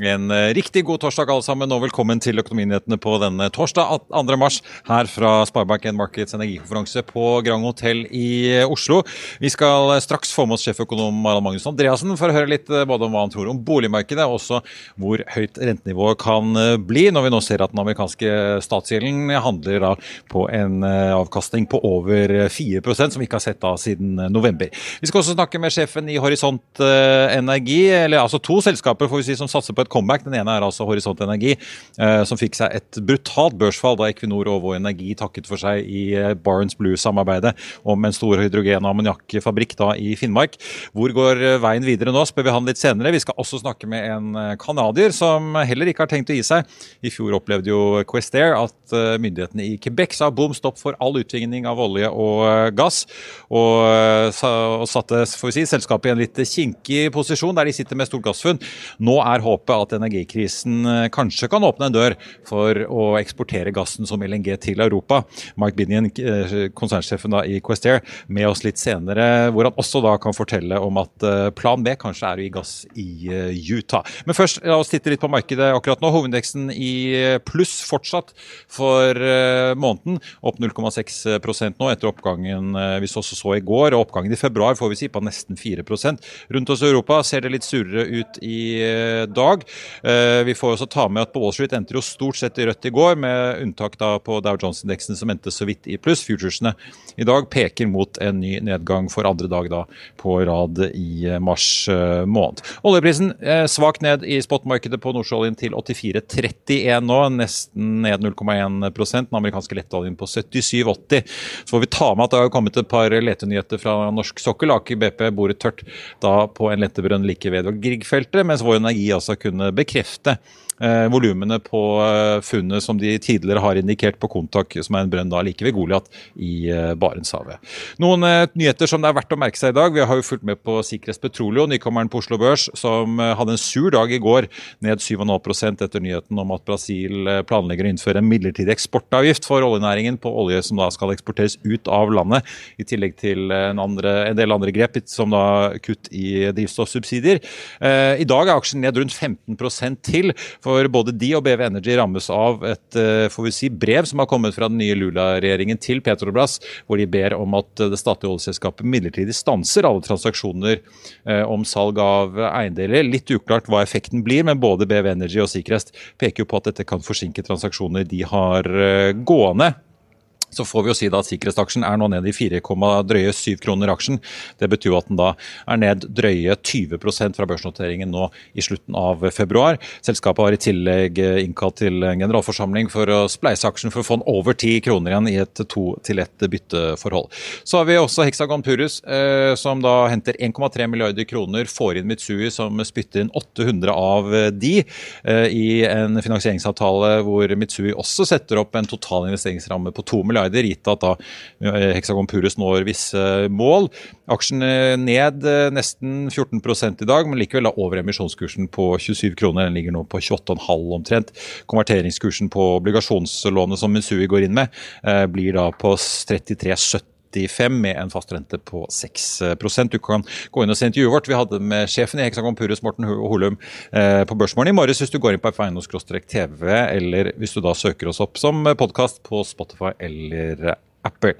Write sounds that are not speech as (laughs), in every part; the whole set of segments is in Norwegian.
En eh, riktig god torsdag alle sammen, og velkommen til Økonominyhetene på denne torsdag 2. mars her fra Sparebank1 Markets energikonferanse på Grand Hotell i Oslo. Vi skal straks få med oss sjeføkonom Harald Magnus Andreassen for å høre litt eh, både om hva han tror om boligmarkedet, og også hvor høyt rentenivået kan eh, bli, når vi nå ser at den amerikanske statsgjelden handler da på en avkastning på over 4% som vi ikke har sett da siden november. Vi skal også snakke med sjefen i Horisont Energi, eller altså to selskaper får vi si, som satser på et comeback. Den ene er altså Horisont Energi, eh, som fikk seg et brutalt børsfall da Equinor og Vår Energi takket for seg i eh, Barents Blue-samarbeidet om en stor hydrogen- og ammoniakkfabrikk i Finnmark. Hvor går eh, veien videre nå, spør vi han litt senere. Vi skal også snakke med en canadier som heller ikke har tenkt å gi seg. I fjor opplevde jo Questair at myndighetene i Quebec sa bom stopp for all utvinning av olje og gass, og, satte får vi si, selskapet i en litt kinkig posisjon der de sitter med stort gassfunn. Nå er håpet at energikrisen eh, kanskje kan åpne en dør for å eksportere gassen som LNG til Europa. Mike Binion, eh, konsernsjefen i Questair, med oss litt senere, hvor han også da kan fortelle om at eh, plan B kanskje er å gi gass i Utah. Men først, la oss titte litt på markedet akkurat nå. Hovedindeksen i pluss fortsatt for måneden. Opp 0,6% nå etter oppgangen vi så, så i går. og Oppgangen i februar får vi si på nesten 4% Rundt oss i Europa ser det litt surere ut i dag. Eh, vi får også ta med at på Wall Street endte jo stort sett i rødt i går, med unntak da på Dow Jones-indeksen som endte så vidt i pluss. Futuresene i dag peker mot en ny nedgang for andre dag da på rad i eh, mars eh, måned. Oljeprisen svakt ned i spotmarkedet på nordsjøoljen til 84,31 nå, nesten ned 0,1% Den amerikanske lettoljen på 77,80. Så får vi ta med at det har kommet et par letenyheter fra norsk sokkel. Aker BP boret tørt da på en lettebrønn like ved Grieg-feltet, mens Vår Energi altså kunne bekrefte eh, volumene på eh, funnet som de tidligere har indikert på Kontak, som er en brønn da like ved Goliat i eh, Barentshavet. Noen eh, nyheter som det er verdt å merke seg i dag. Vi har jo fulgt med på Sikres Petroleum, nykommeren på Oslo Børs, som eh, hadde en sur dag i går, ned 7,5% etter nyheten om at Brasil eh, planlegger å innføre en midlertidig eksportavgift for oljenæringen på olje som da skal eksporteres ut av landet, i tillegg til en, andre, en del andre grep, som da kutt i drivstoffsubsidier. I dag er aksjen ned rundt 15% til. for for både de og BV Energy rammes av et eh, får vi si, brev som har kommet fra den nye Lula-regjeringen til Petrobras, hvor de ber om at det statlige oljeselskapet midlertidig stanser alle transaksjoner eh, om salg av eiendeler. Litt uklart hva effekten blir, men både BV Energy og Sikrest peker jo på at dette kan forsinke transaksjoner de har eh, gående så får vi jo si da at sikkerhetsaksjen er nå ned i 4, drøye 7 kroner aksjen. Det betyr at den da er ned drøye 20% fra børsnoteringen nå i slutten av februar. Selskapet har i tillegg innkalt til generalforsamling for å spleise aksjen for å få den over 10 kroner igjen i et to til ett bytteforhold. Så har vi også Hexagon Purus, eh, som da henter 1,3 milliarder kroner, får inn Mitsui, som spytter inn 800 av de, eh, i en finansieringsavtale hvor Mitsui også setter opp en total investeringsramme på 2 milliarder milliarder, gitt at da eh, Hexagon Purus når visse mål. Aksjen ned eh, nesten 14 i dag, men likevel da over emisjonskursen på 27 kroner. Den ligger nå på 28,5 omtrent. Konverteringskursen på obligasjonslånet som Mensui går inn med, eh, blir da på 33,70 med en fast rente på 6% Du kan gå inn og se intervjuet vårt. Vi hadde med sjefen i Hexagon Purus, Morten Holum, på Børsmorgen i morges. Hvis du går inn på feinos-tv, eller hvis du da søker oss opp som podkast på Spotify eller Apple.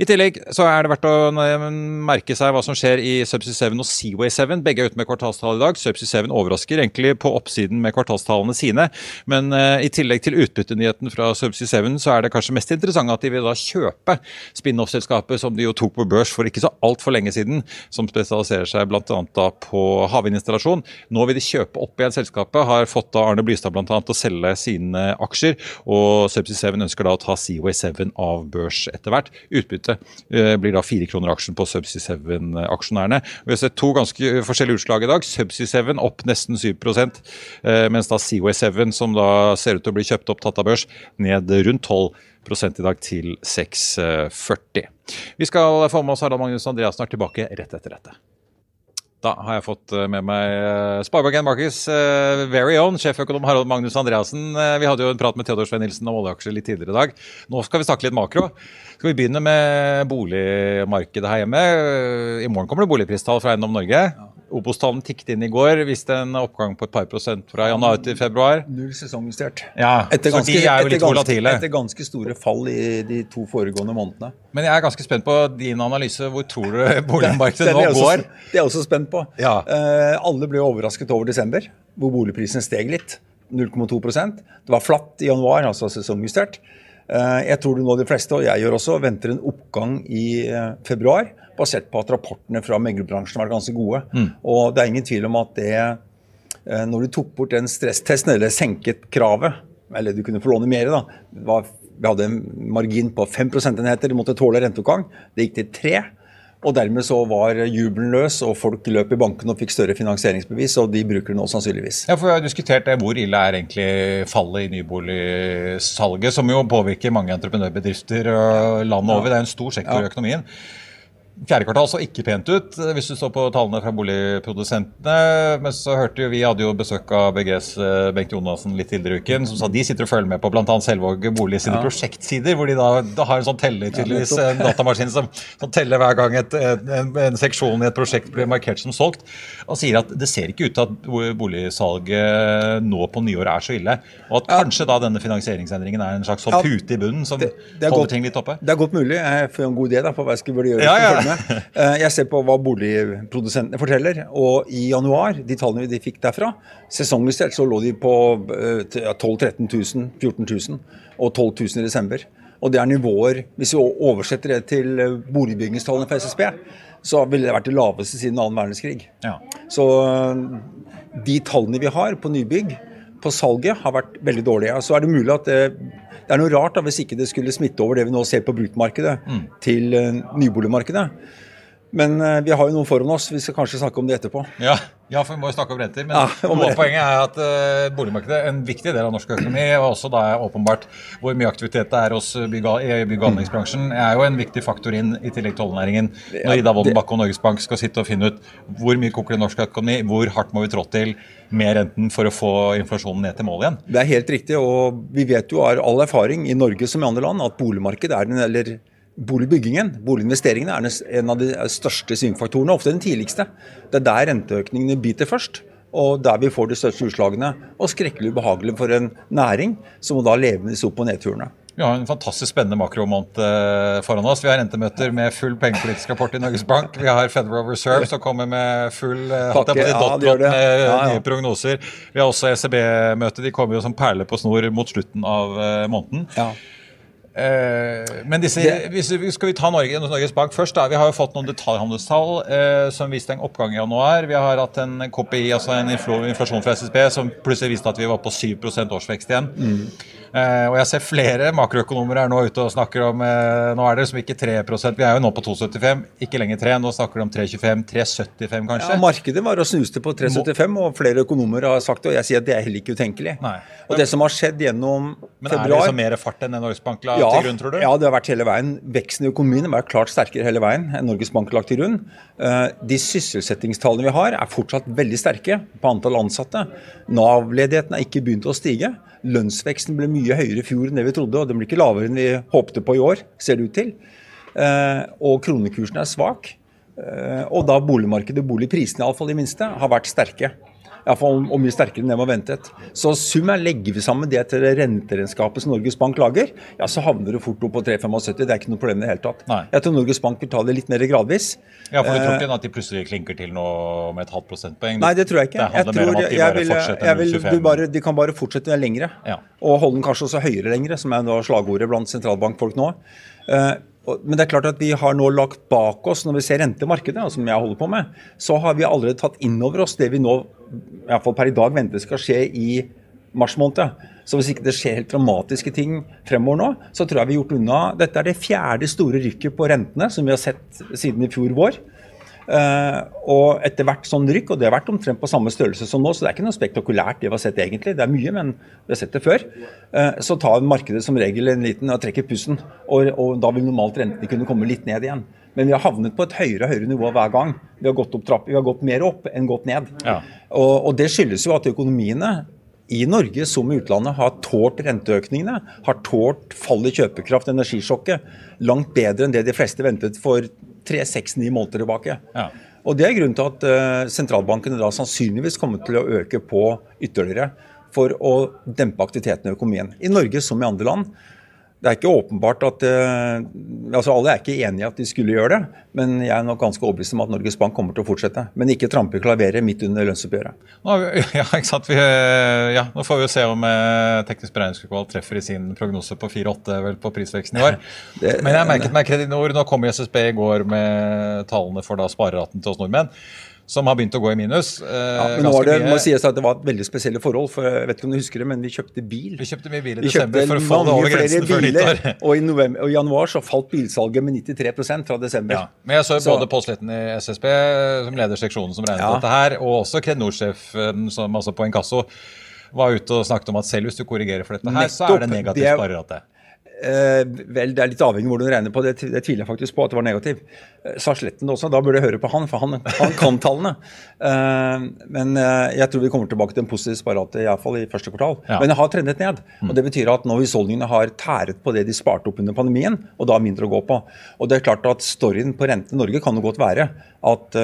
I tillegg så er det verdt å merke seg hva som skjer i Subsea 7 og Seaway 7. Begge er ute med kvartalstall i dag. Subsea 7 overrasker egentlig på oppsiden med kvartalstallene sine. Men uh, i tillegg til utbyttenyheten fra Subsea 7, så er det kanskje mest interessant at de vil da kjøpe spin-off-selskapet som de jo tok på børs for ikke så altfor lenge siden, som spesialiserer seg bl.a. på havvindinstallasjon. Nå vil de kjøpe opp igjen selskapet. Har fått da Arne Blystad bl.a. til å selge sine aksjer. Og Subsea 7 ønsker da å ta Seaway 7 av børs etter hvert. Utbytte eh, blir da fire kroner aksjen på Subsea 7-aksjonærene. Vi har sett to ganske forskjellige utslag i dag. Subsea 7 opp nesten 7 eh, mens da Seaway 7, som da ser ut til å bli kjøpt opp tatt av børs, ned rundt 12 i dag til 6,40. Vi skal få med oss Harald Magnus Andreassen er tilbake rett etter dette. Da har jeg fått eh, med meg Sparebank1 Markets uh, very own sjeføkonom Harald Magnus Andreassen. vi hadde jo en prat med Theodor Svein Nilsen om oljeaksjer litt tidligere i dag. Nå skal vi snakke litt makro. Skal vi begynne med boligmarkedet her hjemme? I morgen kommer det boligpristall fra Eiendom Norge. Obos-tallene tikket inn i går. Viste en oppgang på et par prosent fra januar til februar. Null sesongjustert. Ja, Etter ganske, de er jo litt volatile. etter ganske store fall i de to foregående månedene. Men jeg er ganske spent på din analyse. Hvor tror du (laughs) boligmarkedet Det nå går? Det er jeg også spent på. Ja. Uh, alle ble overrasket over desember, hvor boligprisen steg litt. 0,2% Det var flatt i januar, altså sesongjustert. Uh, jeg tror det nå de fleste, og jeg gjør også, venter en oppgang i uh, februar, basert på at rapportene fra meglerbransjen var ganske gode. Og det er ingen tvil om at det eh, Når du tok bort den stresstesten, eller senket kravet, eller du kunne få låne mer, da. Var, vi hadde en margin på 5 prosentenheter, du måtte tåle renteoppgang. Det gikk til 3. Og dermed så var jubelen løs, og folk løp i banken og fikk større finansieringsbevis, og de bruker det nå sannsynligvis. Ja, for Vi har diskutert det. Hvor ille er egentlig fallet i nyboligsalget, som jo påvirker mange entreprenørbedrifter landet over. Det er en stor sektor i økonomien. Fjerde kvartal så ikke pent ut, hvis du står på tallene fra boligprodusentene. Men så hørte jo vi hadde jo besøk av BGs eh, Bengt Jonassen litt tidligere i uken, som sa de sitter og følger med på bl.a. Selvåg Bolig sine prosjektsider, hvor de da, da har en sånn teller, tydeligvis, en datamaskin som, som teller hver gang et, en, en seksjon i et prosjekt blir markert som solgt, og sier at det ser ikke ut til at boligsalget nå på nyåret er så ille. Og at kanskje da denne finansieringsendringen er en slags sånn Ja. pute i bunnen som Det det holder godt- ting litt oppe. Det er godt mulig. Jeg får en god idé da, for hva jeg skulle gjøre. Ja, ja. Følge. Eh, Jeg ser på hva boligprodusentene forteller. Og i januar, de tallene de fikk derfra, sesongjustert så lå de på eh, til- ja, 12 000-13 000, 14 000 og 12 000 i desember. Og det er nivåer Hvis vi oversetter det til eh, boligbyggingstallene for SSB, så ville det vært det laveste siden annen verdenskrig. Ja. Så øh, de tallene vi har på nybygg, på salget, har vært veldig dårlige. Så er det mulig at det, det er noe rart da, hvis ikke det skulle smitte over det vi nå ser på bruktmarkedet, til øh, nyboligmarkedet. Men øh, vi har jo noen foran oss. Vi skal kanskje snakke om det etterpå. Ja, ja, for vi må jo snakke om renter. Men Ja, om poenget er at uh, boligmarkedet en viktig del av norsk økonomi, og også da er åpenbart hvor mye aktivitet det er hos bygg- i bygg- og anleggsbransjen, er jo en viktig faktor inn i tillegg til oljenæringen. Når Ida Wolden Bakke og Norges Bank skal sitte og finne ut hvor mye koker det norsk økonomi, hvor hardt må vi trå til med renten for å få inflasjonen ned til mål igjen. Det er helt riktig, og vi vet jo av all erfaring i Norge som i andre land at boligmarkedet er den, eller boligbyggingen, boliginvesteringene, er en av de største svingfaktorene, ofte den tidligste. Det er der renteøkningene biter først. Og der vi får de største utslagene. Og skrekkelig ubehagelig for en næring som må da leve med disse opp- og nedturene. Vi har en fantastisk spennende makromåned eh, foran oss. Vi har rentemøter med full pengepolitisk rapport i Norges Bank. Vi har Federal Reserve som kommer med full eh, jeg på dot ja. nye prognoser. Vi har også ECB-møte. De kommer jo som perler på snor mot slutten av eh, måneden. Ja. Eh, men disse, vi- skal vi ta Norge, Norges Bank først? da, Vi har jo fått noen detaljhandelstall eh, som viste en oppgang i januar. Vi har hatt en KPI, altså en inflasjon fra SSB, som plutselig viste at vi var på 7 årsvekst igjen. Mm. Eh, og jeg ser flere makroøkonomer er nå ute og snakker om eh, Nå er det liksom ikke 3% Vi er jo nå på 2,75, ikke lenger 3. Nå snakker de om 3,25, 3,75 kanskje. Ja, Markedet var og snuste på 3,75, og flere økonomer har sagt det. Og jeg sier at det er heller ikke utenkelig. Nei. Og det som har skjedd gjennom februar men er det liksom mer fart enn det Norges Bank la ja, til grunn, tror du? Ja, det har vært hele veien. Veksten i økonomien har vært klart sterkere hele veien enn Norges Bank har lagt til grunn. Eh, De sysselsettingstallene vi har, er fortsatt veldig sterke på antall ansatte. Nav-ledigheten er ikke begynt å stige. Lønnsveksten ble mye høyere i fjor enn det vi trodde, og den blir ikke lavere enn vi håpte på i år, ser det ut til. Eh, Og kronekursen er svak. Eh, Og da boligmarkedet, boligprisene iallfall i minste, har vært sterke. Iallfall og mye sterkere enn det var ventet. Så summen legger vi sammen det til det renteregnskapet som Norges Bank lager, ja, så havner det fort opp på 3,75. Det er ikke noe problem i det hele tatt. Nei. Jeg tror Norges Bank vil ta det litt mer gradvis. Ja, for du tror Eh, ikke at de plutselig klinker til noe med et halvt prosentpoeng? Nei, det tror jeg ikke. Det Jeg tror, de jeg vil, jeg vil, 25. du bare, de kan bare fortsette lengre. Ja. Og holde den kanskje også høyere lengre, som er slagordet blant sentralbankfolk nå. Og- Men det er klart at vi har nå lagt bak oss, når vi ser rentemarkedet, som jeg holder på med, så har vi allerede tatt inn over oss det vi nå, i hvert fall per i dag, venter skal skje i mars måned. Så hvis ikke det skjer helt dramatiske ting fremover nå, så tror jeg vi har gjort unna Dette er det fjerde store rykket på rentene som vi har sett siden i fjor vår. Eh, og etter hvert sånn rykk, og det har vært omtrent på samme størrelse som nå, så det er ikke noe spektakulært det vi har sett egentlig. Det er mye, men vi har sett det før. Eh, så tar markedet som regel en liten og trekker pusten, og, og da vil normalt rentene kunne komme litt ned igjen. Men vi har havnet på et høyere og høyere nivå hver gang. Vi har gått, opp trapp, vi har gått mer opp enn gått ned. Ja. Og, og det skyldes jo at økonomiene i Norge som i utlandet har tålt renteøkningene, har tålt fall i kjøpekraft, energisjokket, langt bedre enn det de fleste ventet for tre, seks, ni måneder tilbake. Ja. Og Det er grunnen til at uh, sentralbankene da sannsynligvis kommer til å øke på ytterligere for å dempe aktiviteten i økonomien. I Norge som i andre land det er ikke åpenbart at uh, altså Alle er ikke enige i at de skulle gjøre det, men jeg er nok ganske overbevist om at Norges Bank kommer til å fortsette. Men ikke trampe i klaveret midt under lønnsoppgjøret. Nå, (laughs) ja, ikke sant? Vi, eh, ja, nå får vi jo se om eh, Teknisk beregningsutvalg treffer i sin prognose på 4-8 på prisveksten i år. (laughs) det, men jeg merket meg Kredinor. Nå kom SSB i går med tallene for da spareraten til oss nordmenn som har begynt å gå i minus. Eh, ja, men nå var det, må sies at det var et veldig spesielle forhold. for jeg vet ikke om du husker det, men Vi kjøpte bil. Vi kjøpte mye bil i desember for å få det over grensen før nyttår. Og i, november, og i, januar så falt bilsalget med 93 fra desember. Ja, men jeg så, så både Postletten i SSB, som leder seksjonen som regnet ja. dette her, og også Krednor-sjefen altså på Inkasso, var ute og snakket om at selv hvis du korrigerer for dette her, Nettopp, så er det negativ sparerate. Eh, vel, Det er litt avhengig av hvordan du regner på det. Det tviler jeg faktisk på at det var negativ. Eh, sa Sletten også, da burde jeg høre på han, for han, han kan tallene. Eh, men jeg tror vi kommer tilbake til en positiv sparate, iallfall i første kvartal. Ja. Men det har trendet ned. og Det betyr at nå husholdningene har tæret på det de sparte opp under pandemien, og da er mindre å gå på. Og det er klart at Storyen på renten i Norge kan jo godt være at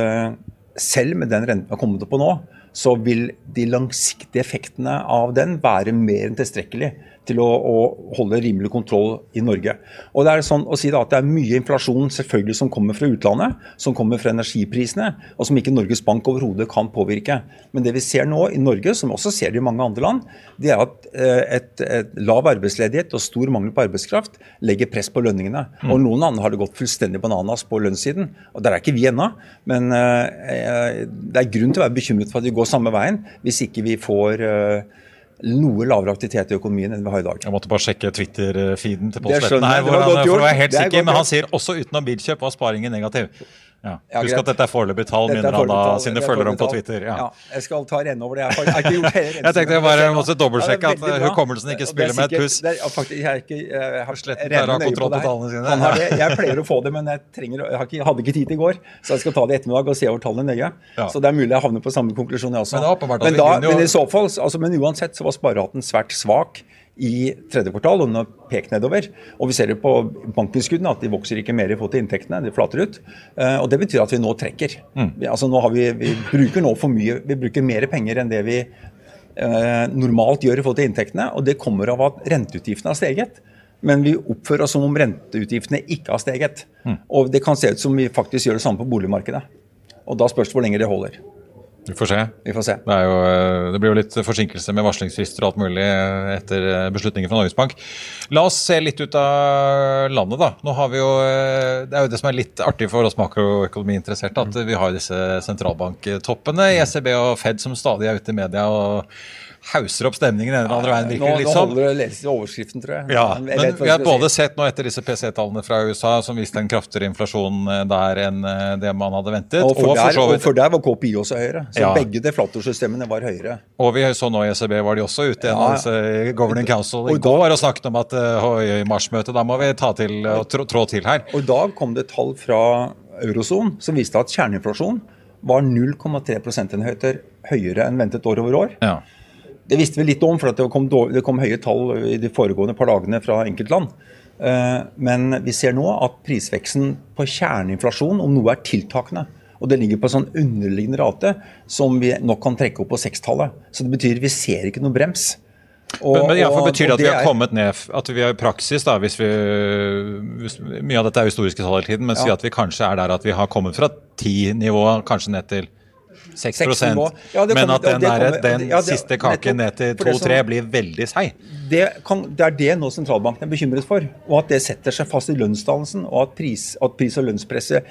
selv med den renten vi har kommet opp på nå, så vil de langsiktige effektene av den være mer enn tilstrekkelig til å, å, holde rimelig kontroll i Norge. Og Det er sånn å si at det er mye inflasjon selvfølgelig som kommer fra utlandet, som kommer fra energiprisene, og som ikke Norges Bank overhodet kan påvirke. Men det vi ser nå i Norge, som vi også ser det i mange andre land, det er at eh, et, et lav arbeidsledighet og stor mangel på arbeidskraft legger press på lønningene. Mm. Og Noen andre har det gått fullstendig bananas på lønnssiden. og Der er ikke vi ennå, men eh, det er grunn til å være bekymret for at vi går samme veien hvis ikke vi får eh, noe lavere aktivitet i økonomien enn vi har i dag. Jeg måtte bare sjekke Twitter-feeden til Pål Sletten her, hvor han, for å være helt sikker, men han sier også utenom bilkjøp var sparingen negativ. Ja. Husk at dette er foreløpige tall, minner han da sine følgere om på Twitter. Ja. ja. Jeg skal ta renne over det. Jeg har, ikke gjort hele (laughs) Jeg tenkte jeg bare måtte dobbeltsjekke at hukommelsen ikke spiller med et puss. Det er, faktisk, jeg, har ikke, jeg har nøye pleier å kontroll på tallene sine. Han har det. Jeg pleier å få det, men jeg, trenger, jeg ikke, hadde ikke tid til i går. Så jeg skal ta det i ettermiddag og se over tallene nøye. Ja. Så det er mulig jeg havner på samme konklusjon, jeg også. Men, men, da, men i så fall, altså, men uansett så var spareraten svært svak i tredje kvartal, og den har pekt nedover. Og vi ser det på bankinnskuddene at de vokser ikke mer i forhold til inntektene, de flater ut. Uh, og Det betyr at vi nå trekker. Mm. Vi, altså nå har vi, vi bruker nå for mye, vi bruker mer penger enn det vi eh, normalt gjør i forhold til inntektene. Og det kommer av at renteutgiftene har steget. Men vi oppfører oss som om renteutgiftene ikke har steget. Mm. Og det kan se ut som vi faktisk gjør det samme på boligmarkedet. Og da spørs det hvor lenge det holder. Vi får se. Vi får se. Det, jo, eh, det, blir jo litt forsinkelse med varslingsfrister og alt mulig etter eh, beslutninger fra Norges Bank. La oss se litt ut av landet, da. Nå har vi jo, eh, det er jo det som er litt artig for oss makroøkonomiinteresserte, at vi har disse sentralbanktoppene i ECB og Fed som stadig er ute i media. og hauser opp stemningen den andre veien. virker nå, litt sånn. Nå holder det å lese overskriften, tror jeg. Ja, men Vi har både sett nå etter disse PC-tallene fra USA, som viste en kraftigere inflasjon eh, der enn eh, det man hadde ventet. Og for, og der, og for der var KPI også høyere. Så ja. begge deflatorsystemene var høyere. Og vi så nå i ECB var de også ute ja. i Governing Council i går og snakket om at uh, i marsmøtet, da må vi ta til og trå, trå til her. Og da kom det tall fra eurosonen som viste at kjerneinflasjon var 0,3 prosentenheter høyere enn ventet år over år. Ja. Det visste vi litt om, for det kom, det kom, høye tall i de foregående par dagene fra enkeltland. Eh, men vi ser nå at prisveksten på kjerneinflasjon, om noe er tiltakende. Og det ligger på en sånn underliggende rate som vi nok kan trekke opp på sekstallet. Så det betyr vi ser ikke noe brems. Og, men, men i betyr det at vi har kommet ned At vi har praksis, da, hvis vi hvis, Mye av dette er historiske tall hele tiden, men ja. si at vi kanskje er der at vi har kommet fra ti-nivå kanskje ned til 6, 6 ja, Men at den, der, den ja, det, siste kaken ned til 2-3 blir veldig seig. Det, det, er det nå sentralbanken er bekymret for. Og at det setter seg fast i lønnsdannelsen. Og at pris, at pris og lønnspresset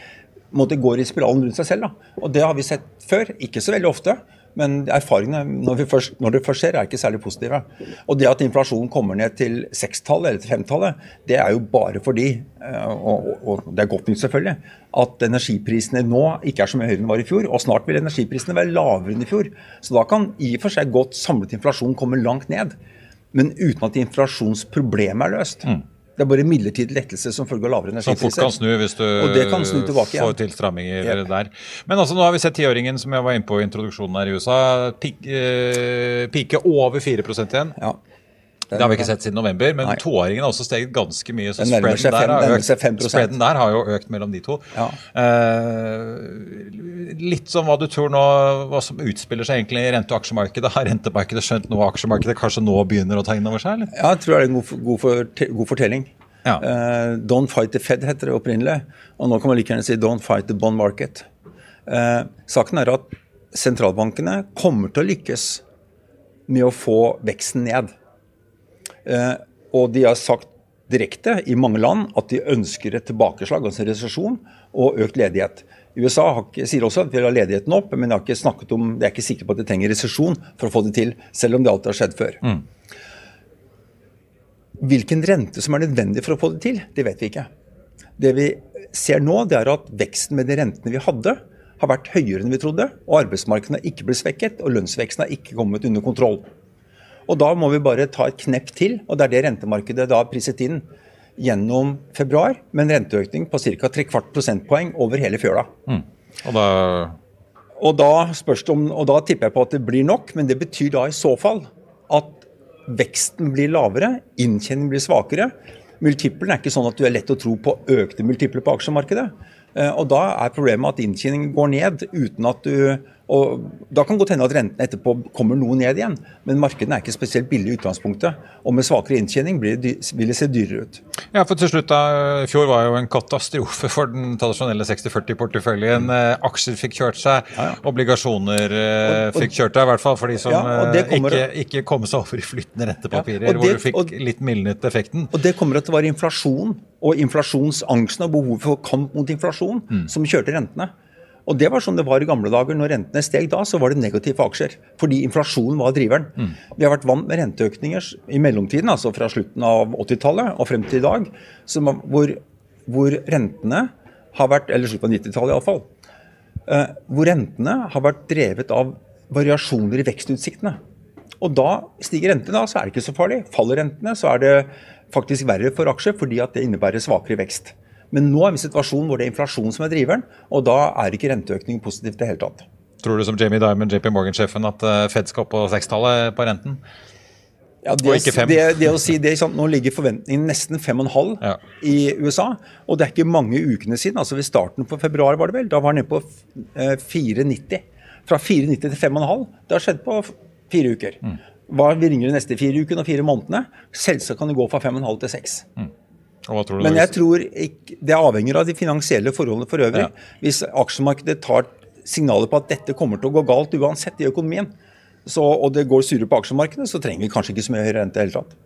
måtte går i spiralen rundt seg selv. Da. Og det har vi sett før. Ikke så veldig ofte. Men erfaringene når, først, når, det først skjer, er ikke særlig positive. Og det at inflasjonen kommer ned til sekstallet eller til femtallet, det er jo bare fordi, og, og, og, det er godt nytt selvfølgelig, at energiprisene nå ikke er så mye høyere enn de var i fjor. Og snart vil energiprisene være lavere enn i fjor. Så da kan i og for seg godt samlet inflasjon komme langt ned. Men uten at inflasjonsproblemet er løst. Mm. Det er bare midlertidig lettelse som følge av lavere energipriser. Som fort kan snu hvis du kan snu tilbake, får tilstramminger ja. der. Men altså, nå har vi sett tiåringen som jeg var inne på i introduksjonen her i USA, pike, eh, pike over 4 igjen. Ja. Det har vi ikke sett siden november, men Nei. toåringen har også steget ganske mye. Så spreaden seg der, fem- har økt, seg 5%. spreaden der har jo økt mellom de to. Ja. Eh, litt som hva du tror nå, hva som utspiller seg egentlig i rente- og aksjemarkedet. Har rentemarkedet skjønt noe aksjemarkedet kanskje nå begynner å ta inn over seg, eller? Ja, jeg tror det er en god, god, for, god fortelling. Ja. Eh, don't fight the Fed heter det opprinnelig, og nå kan man like gjerne si don't fight the bond market. Eh, saken er at sentralbankene kommer til å lykkes med å få veksten ned. Eh, og de har sagt direkte i mange land at de ønsker et tilbakeslag, altså resesjon, og økt ledighet. USA har ikke, sier også at de vil ha ledigheten opp, men de, har ikke snakket om, de er ikke sikre på at de trenger resesjon for å få det til, selv om det alltid har skjedd før. Hvilken rente som er nødvendig for å få det til, det vet vi ikke. Det vi ser nå, det er at veksten med de rentene vi hadde, har vært høyere enn vi trodde. og Arbeidsmarkedet har ikke blitt svekket, og lønnsveksten har ikke kommet under kontroll. Og Da må vi bare ta et knepp til, og det er det rentemarkedet da priset inn gjennom februar, med en renteøkning på ca. kvart prosentpoeng over hele fjøla. Og da Og da, om, og da tipper jeg på at det blir nok, men det betyr da i så fall at veksten blir lavere, inntjeningen blir svakere. Multiplen er ikke sånn at du er lett å tro på økte multipler på aksjemarkedet. Eh, Og da er problemet at inntjeningen går ned uten at du og Da kan det godt hende at rentene etterpå kommer noe ned igjen, men markedene er ikke spesielt billige i utgangspunktet. Og med svakere inntjening blir det, vil det se dyrere ut. Ja, for til slutt da, fjor var jo en katastrofe for den tradisjonelle 60-40-porteføljen. Mm. Aksjer fikk kjørt seg, obligasjoner eh, Og- og- fikk kjørt seg, i hvert fall for de som Ja, det eh, kommer- ikke, ikke kom seg over i flyttende rentepapirer, Ja, og hvor det- du fikk og- litt mildnet effekten. Og det kommer til å være inflasjon og inflasjonsangsten og behovet for kamp mot inflasjon som kjørte rentene. Og det var sånn det var i gamle dager. Når rentene steg da, så var det negativt for aksjer. Fordi inflasjonen var driveren. Vi har vært vant med renteøkninger i mellomtiden, altså fra slutten av 80-tallet og frem til i dag, som, hvor, hvor rentene har vært Eller slutten av 90-tallet iallfall. Eh, hvor rentene har vært drevet av variasjoner i vekstutsiktene. Og da stiger rentene, da, så er det ikke så farlig. Faller rentene, så er det faktisk verre for aksjer, fordi at det innebærer svakere vekst. Men nå er vi i en situasjon hvor det er inflasjon som er driveren, og da er ikke renteøkning positivt i det hele tatt. Tror du som Jamie Diamond, JP Morgan-sjefen, at eh, Fed skal opp på sekstallet på renten? Ja, det. Det, det å si det, sant? Nå ligger forventningen nesten 5,5 Ja. i USA. Og det er ikke mange ukene siden, altså ved starten på februar var det vel, da var den nede på eh, 4,90. Fra 4,90 til 5,5. Det har skjedd på fire uker. Mm. Hva vi ringer de neste fire ukene og fire månedene? Selvsagt kan det gå fra 5,5 til 6. Og hva tror du Men jeg tror ikke, det avhenger av de finansielle forholdene for øvrig. Ja. Hvis aksjemarkedet tar signaler på at dette kommer til å gå galt uansett i økonomien, så, og det går surere på aksjemarkedet, så trenger vi kanskje ikke så mye høyere rente i det hele tatt.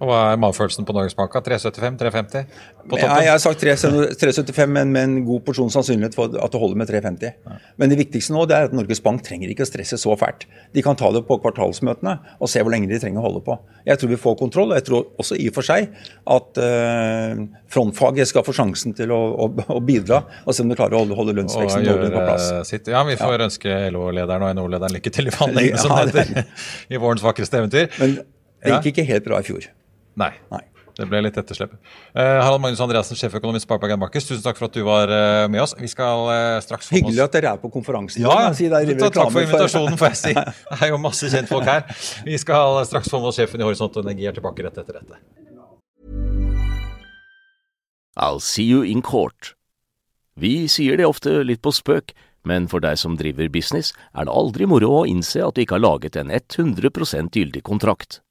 Og hva er magefølelsen på Norges Bank? 375? 350? På Ja, toppen? jeg har sagt 375, men med en god porsjon sannsynlighet for at det holder med 350. Men det viktigste nå det er at Norges Bank trenger ikke å stresse så fælt. De kan ta det på kvartalsmøtene og se hvor lenge de trenger å holde på. Jeg tror vi får kontroll, og jeg tror også i og for seg at eh, frontfaget skal få sjansen til å, å, å bidra, og se om de klarer å holde, holde lønnsveksten noenlunde på plass. sitt. Ja, vi får ønske LO-lederen og NHO-lederen lykke til i forhandlingene, som (laughs) Ja, det heter i vårens vakreste eventyr. Men det gikk ikke helt bra i fjor. Nei. Nei. Det ble litt etterslep. Uh, Harald Magnus Andreassen, sjeføkonomist Sparebank Markets, tusen takk for at du var uh, med oss. Vi skal uh, straks få med oss Hyggelig at dere er på konferansen. Ja, si. Takk for invitasjonen, får jeg si. (laughs) Det er jo masse kjentfolk her. Vi skal straks få med oss sjefen i Horisont Energi er tilbake rett etter dette. I'll see you in court. Vi sier det ofte litt på spøk, men for deg som driver business, er det aldri moro å innse at du ikke har laget en 100% gyldig kontrakt.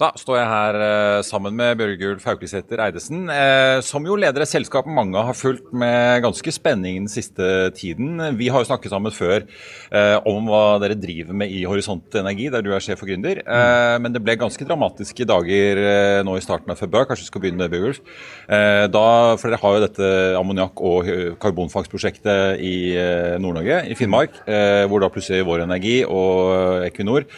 Da står jeg her eh, sammen med Bjørgulf Hauklisæter Eidesen, eh, som jo leder et selskap mange har fulgt med ganske spenning den siste tiden. Vi har jo snakket sammen før eh, om hva dere driver med i Horisont Energi, der du er sjef og gründer. Eh, men det ble ganske dramatiske dager eh, nå i starten av februar. Kanskje vi skal begynne med Bjørgulf. Eh, for dere har jo dette ammoniakk- og karbonfangstprosjektet i Nord-Norge, i Finnmark, hvor da plutselig Vår Energi og Equinor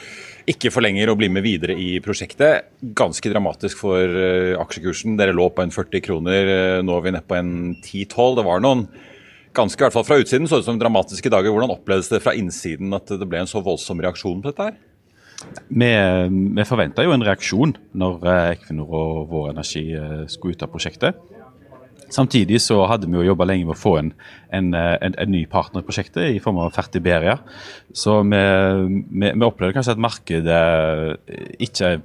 ikke forlenger å bli med videre i prosjektet. Ganske dramatisk for uh, aksjekursen. Dere lå på en 40 kroner, uh, nå er vi nede på en 10-12. Det var noen ganske, i hvert fall fra utsiden, så ut som dramatiske dager. Hvordan opplevdes det fra innsiden at det ble en så voldsom reaksjon på dette her? Vi, vi forventa jo en reaksjon når eh, Equinor og Vår Energi skulle ut av prosjektet. Samtidig så hadde vi jo jobba lenge med å få en, en, en, en, ny partner i prosjektet i form av Fertiberia. Så vi, vi, vi opplevde kanskje at markedet ikke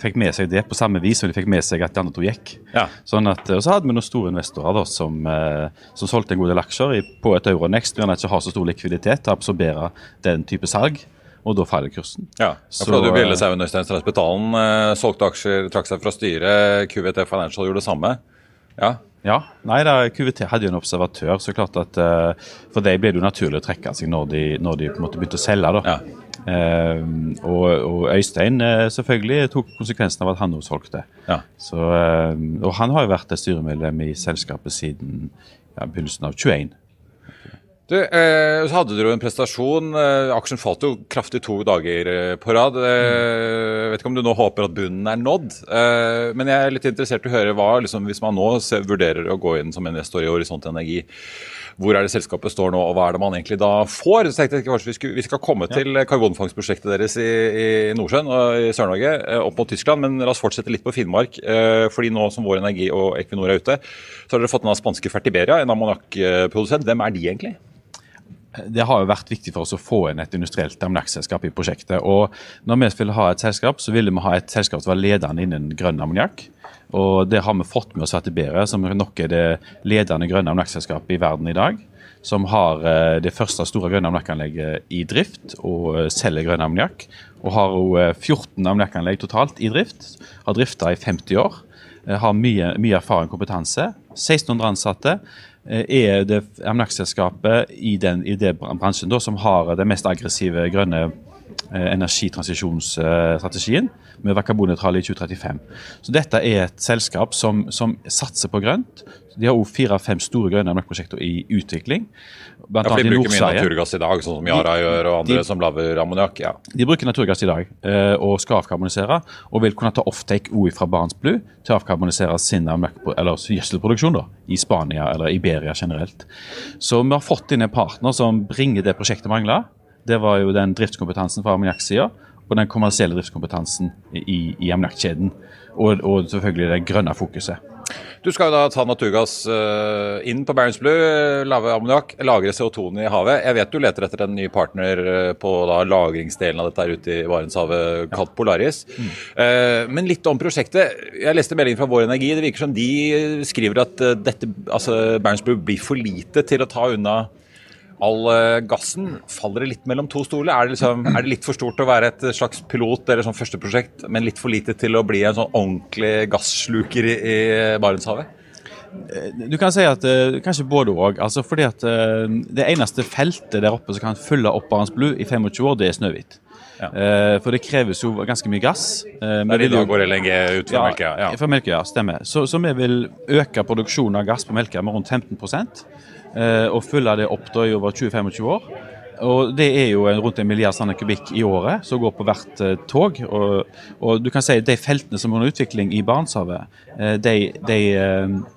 fikk med seg det på samme vis som de fikk med seg at de andre to gikk. Ja. Sånn at, og så hadde vi noen store investorer da, som, eh, som solgte en god del aksjer på et Euronext, Vi ikke har så stor likviditet til å absorbere den type salg. Og da faller kursen. Ja, ja for du seg Øystein Strassbetalen eh, solgte aksjer, trakk seg fra styret. QVT Financial gjorde det samme. Ja, ja, nei da, QVT hadde jo en observatør, så klart at uh, for dem ble det jo naturlig å trekke seg når de, når de på en måte begynte å selge. da. Ja. Uh, og, og, Øystein uh, selvfølgelig tok konsekvensen av at han også solgte. Ja. Så, og han har jo vært styremedlem i selskapet siden ja, begynnelsen av 21. Du, eh, så hadde dere jo en prestasjon. Eh, aksjen falt jo kraftig to dager eh, på rad. Eh, vet ikke om du nå håper at bunnen er nådd. Eh, men jeg er litt interessert i å høre hva, liksom, hvis man nå ser, vurderer å gå inn som investor i Horisont Energi, hvor er det selskapet står nå, og hva er det man egentlig da får? Så tenkte jeg kanskje Vi, skulle, vi skal komme ja. til karbonfangstprosjektet deres i, i Nordsjøen og i Sør-Norge, eh, opp mot Tyskland. Men la oss fortsette litt på Finnmark. Eh, fordi nå som Vår Energi og Equinor er ute, så har dere fått den spanske Fertiberia, en ammoniakkprodusent. Hvem er de egentlig? Det har jo vært viktig for oss å få inn et industrielt ammoniakkselskap i prosjektet. og Når vi ville ha et selskap, så ville vi ha et selskap som var ledende innen grønn ammoniakk. Og det har vi fått med oss bedre, som nok er det ledende grønne ammoniakkselskapet i verden i dag. Som har eh, det første store grønne ammoniakkanlegget i drift og eh, selger grønn ammoniakk. Og har jo 14 eh, ammoniakkanlegg totalt i drift. Har drifta i 50 år. Har mye, mye erfaring og kompetanse. 1600 ansatte. Eh, er det ammoniakkselskapet i, den, i bransjen da, som har den mest aggressive grønne eh, energitransisjonsstrategien med karbonnøytrale i 2035. Så Dette er et selskap som, som satser på grønt. De har også fire-fem store grønne ammoniakkprosjekter i utvikling. Blant ja, for De bruker mye naturgass i dag, sånn som Yara gjør, og andre de, som lager ammoniakk. Ja. De bruker naturgass i dag eh, og skal avkarbonisere, og vil kunne ta offtake OI fra Barents Blue til å avkarbonisere sin gjødselproduksjon da, i Spania eller Iberia generelt. Så vi har fått inn en partner som bringer det prosjektet mangler. Det var jo den driftskompetansen fra ammoniakksida og den kommersielle driftskompetansen i, i ammoniakkjeden. Og, og selvfølgelig det grønne fokuset. Du skal jo da ta naturgass uh, inn på Barents Blue, lage ammoniakk, lagre CO2-en i havet. Jeg vet du leter etter en ny partner uh, på da, lagringsdelen av dette her ute i Barentshavet, kalt. Polaris. Mm. Men litt om prosjektet. Jeg leste meldingen fra Vår Energi. Det virker som de skriver at dette, altså, Barents Blue blir for lite til å ta unna all uh, gassen, faller det litt mellom to stoler? Er det, liksom, er det, litt for stort å være et slags pilot eller sånn første prosjekt, men litt for lite til å bli en sånn ordentlig gassluker i, i Barentshavet? Eh, du kan si at uh, kanskje både òg. Altså fordi at det eneste feltet der oppe som kan fylle opp Barents Blue i 25 år, det er Snøhvit. Ja. For det kreves jo ganske mye gass. Men det i dag går LNG ut fra ja, Melkøya? Ja. fra Melkøya, stemmer. Så, så, vi vil øke produksjonen av gass på Melkøya med rundt 15 Eh, og fylle det opp da i over 20-25 år. Og Det er jo rundt en milliard sånne kubikk i året som går på hvert uh, tog. Og, og, du kan si De feltene som er under utvikling i Barentshavet, uh, de, de,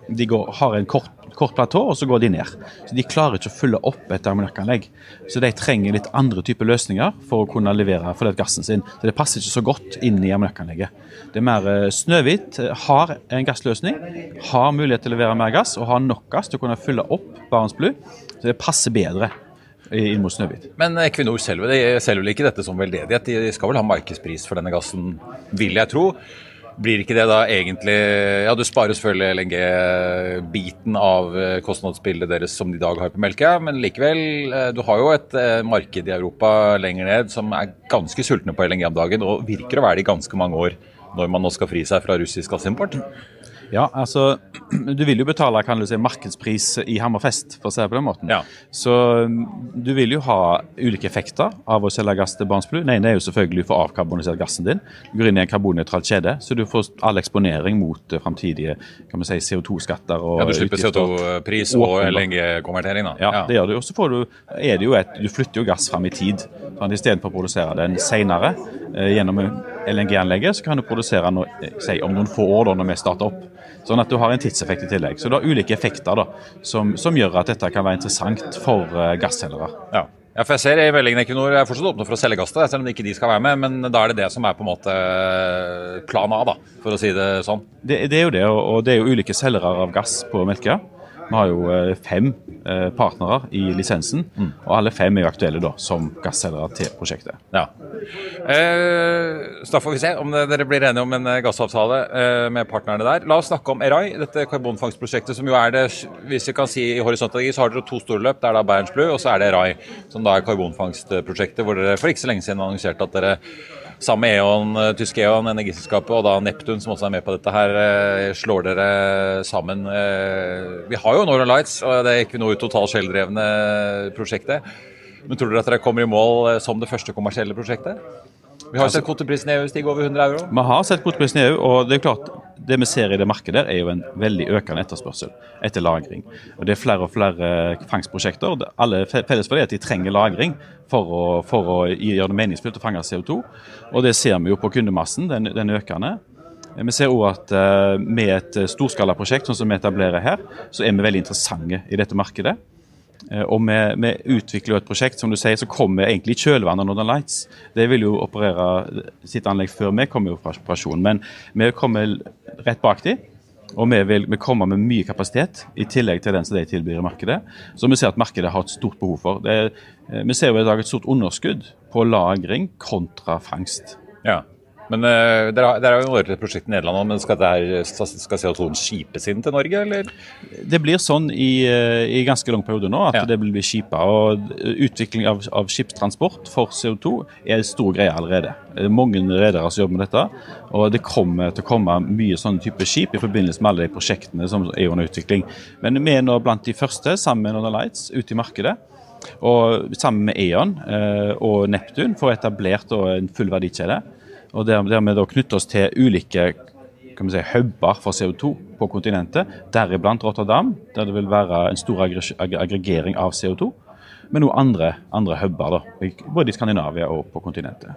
de går, har en kort, kort, platå, og så går de ned. Så De klarer ikke å fylle opp et ammoniakkanlegg. Så de trenger litt andre typer løsninger for å kunne levere for det gassen sin. Så Det passer ikke så godt inn i ammoniakkanlegget. Det er mer Snøhvit har en gassløsning, har mulighet til å levere mer gass og har nok gass til å kunne fylle opp Barents Blue. Så det passer bedre inn mot Snøhvit. Men Equinor selger vel ikke dette som veldedighet? De skal vel ha markedspris for denne gassen, vil jeg tro. Blir ikke det da egentlig Ja, du sparer selvfølgelig LNG-biten av eh, kostnadsbildet deres som de i dag har på melka, men likevel, eh, du har jo et eh, marked i Europa lenger ned som er ganske sultne på LNG om dagen, og virker å være det i ganske mange år når man nå skal fri seg fra russisk gassimport? Ja, altså Du vil jo betale kan du si, markedspris i Hammerfest, for å si det på den måten. Ja. Så mm, du vil jo ha ulike effekter av å selge gass til Barents Blue. Den ene er jo selvfølgelig å få avkarbonisert gassen din. Du går inn i en karbonnøytral kjede, så du får all eksponering mot uh, framtidige kan man si, CO2-skatter. og Ja, Du slipper. CO2-pris og og LNG-konvertering, da. Ja, det gjør du. Og så får du, er det jo et, du flytter jo gass fram i tid. Istedenfor å produsere den senere eh, gjennom LNG-anlegget, så kan du produsere den eh, si, om noen få år da, når vi starter opp. Sånn at du har en tidseffekt i tillegg. Så du har ulike effekter da, som, som gjør at dette kan være interessant for uh, gasselgere. Ja. Ja, for jeg ser i meldingen Equinor er fortsatt åpne for å selge gass til deg, selv om ikke de skal være med. Men da er det det som er på en måte plan A, da, for å si det sånn. Det, det er jo det, og det er jo ulike selgere av gass på Melkøya. Vi har jo eh, fem eh, partnere i lisensen, og alle fem er jo aktuelle da, som gasselgere til prosjektet. Ja. Eh, så da får vi se om dere blir enige om en eh, gassavtale eh, med partnerne der. La oss snakke om Erai, dette karbonfangstprosjektet som jo er det Hvis vi kan si i horisontologi, så har dere to store løp. Det er da Berens Blue, og så er det Erai, som da er karbonfangstprosjektet hvor dere for ikke så lenge siden annonserte at dere sammen med E.ON, eh, tyske E.ON, energiselskapet, og da Neptun, som også er med på dette her, eh, slår dere sammen. Eh, Vi har jo Northern Lights, og det er ikke noe uttalt selvdrevne prosjektet. Men tror dere at dere kommer i mål som det første kommersielle prosjektet? Vi har sett kvoteprisen i EU stige over 100 euro. Vi har sett kvoteprisen i EU, og det er klart, det vi ser i det markedet, er jo en veldig økende etterspørsel etter lagring. Og Det er flere og flere fangstprosjekter. og Alle felles for det er at de trenger lagring for å, for å gjøre det meningsfullt å fange CO2. Og det ser vi jo på kundemassen, den, den økende. Vi ser også at eh, med et storskalaprosjekt sånn som vi etablerer her, så er vi veldig interessante i dette markedet. Eh, Og vi, vi utvikler jo et prosjekt som du sier, som kommer egentlig i kjølvannet av Northern Lights. Det vil jo operere sitt anlegg før vi kommer fra operasjon, men vi kommer rett bak dem. Og vi vil vi kommer med mye kapasitet i tillegg til den som de tilbyr i markedet. Så vi ser at markedet har et stort behov for. Det eh, vi ser jo i dag et stort underskudd på lagring kontra fangst. Ja. Men uh, dere har jo et prosjekt i Nederland, òg, men skal, det skal CO2-en skipes inn til Norge, eller? Det blir sånn i, eh, i ganske lang periode nå at Ja. det vil bli skipa. Og utvikling av, av skipstransport for CO2 er en stor greie allerede. Er mange redere som jobber med dette. Og det kommer til å komme mye sånne type skip i forbindelse med alle de prosjektene som er under utvikling. Men vi er nå blant de første, sammen med Northern Lights, ute i markedet. Og sammen med E.ON eh, og Neptun får etablert en full verdikjede. Og der, der vi da knytter oss til ulike kan si, huber for CO2 på kontinentet, deriblant Rotterdam, der det vil være en stor aggregering av CO2. Men noen andre, andre huber, både i Skandinavia og på kontinentet.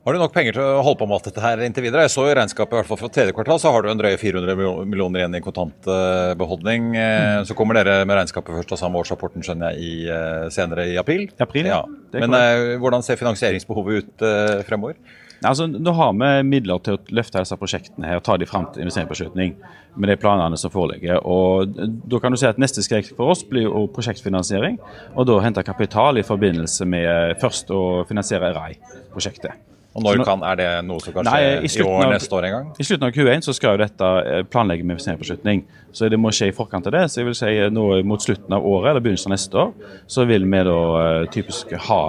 Har du nok penger til å holde på med alt dette her inntil videre? Jeg så i regnskapet i hvert fall fra tredje kvartal, så har du en drøye 400 millioner igjen i kontantbeholdning. Mm. Så kommer dere med regnskapet først og samme årsrapporten, skjønner jeg, i, eh, senere i april. I april, ja. Men eh, hvordan ser finansieringsbehovet ut eh, fremover? Altså, Nå har vi midler til å løfte disse prosjektene her, ta de fram til investeringsbeslutning med de planene som foreligger. Og Da kan du si at Neste skritt for oss blir jo prosjektfinansiering, og da hente kapital i forbindelse med først å finansiere RAI-prosjektet. Og når når kan, Er det noe som kan skje Nei, i i, år, av- neste år en gang? I slutten av Q1 så skal jo dette eh, planlegge med investeringsbeslutning. Så det må skje i forkant av det. Så jeg vil si eh, nå mot slutten av året eller begynnelsen av neste år, så vil vi da eh, typisk ha,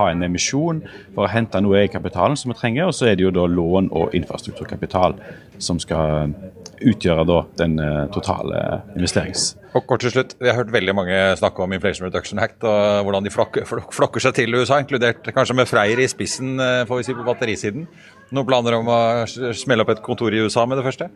ha en emisjon for å hente noe i egenkapitalen som vi trenger. Og så er det jo da lån og infrastrukturkapital som skal utgjøre da den totale investerings... Og kort til slutt, Vi har hørt veldig mange snakke om Inflation Reduction Act og hvordan de flokker, flokker seg til USA, inkludert kanskje med Freyr i spissen eh, får vi si, på batterisiden. Noen planer om å smelle opp et kontor i USA med det første?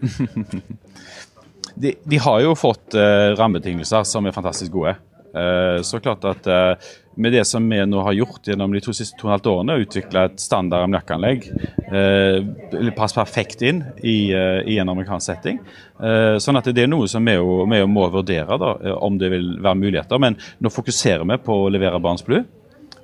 (laughs) de, de har jo fått uh, rammebetingelser som er fantastisk gode. Uh, så klart at eh, med det som vi nå har gjort gjennom de to siste to og halvt årene, utvikla et standard ammoniakkanlegg, eh, passer perfekt inn i, eh, i en amerikansk setting. Eh, sånn at det er noe som vi jo, vi må vurdere, da, eh, om det vil være muligheter. Men nå fokuserer vi på å levere Barents Blue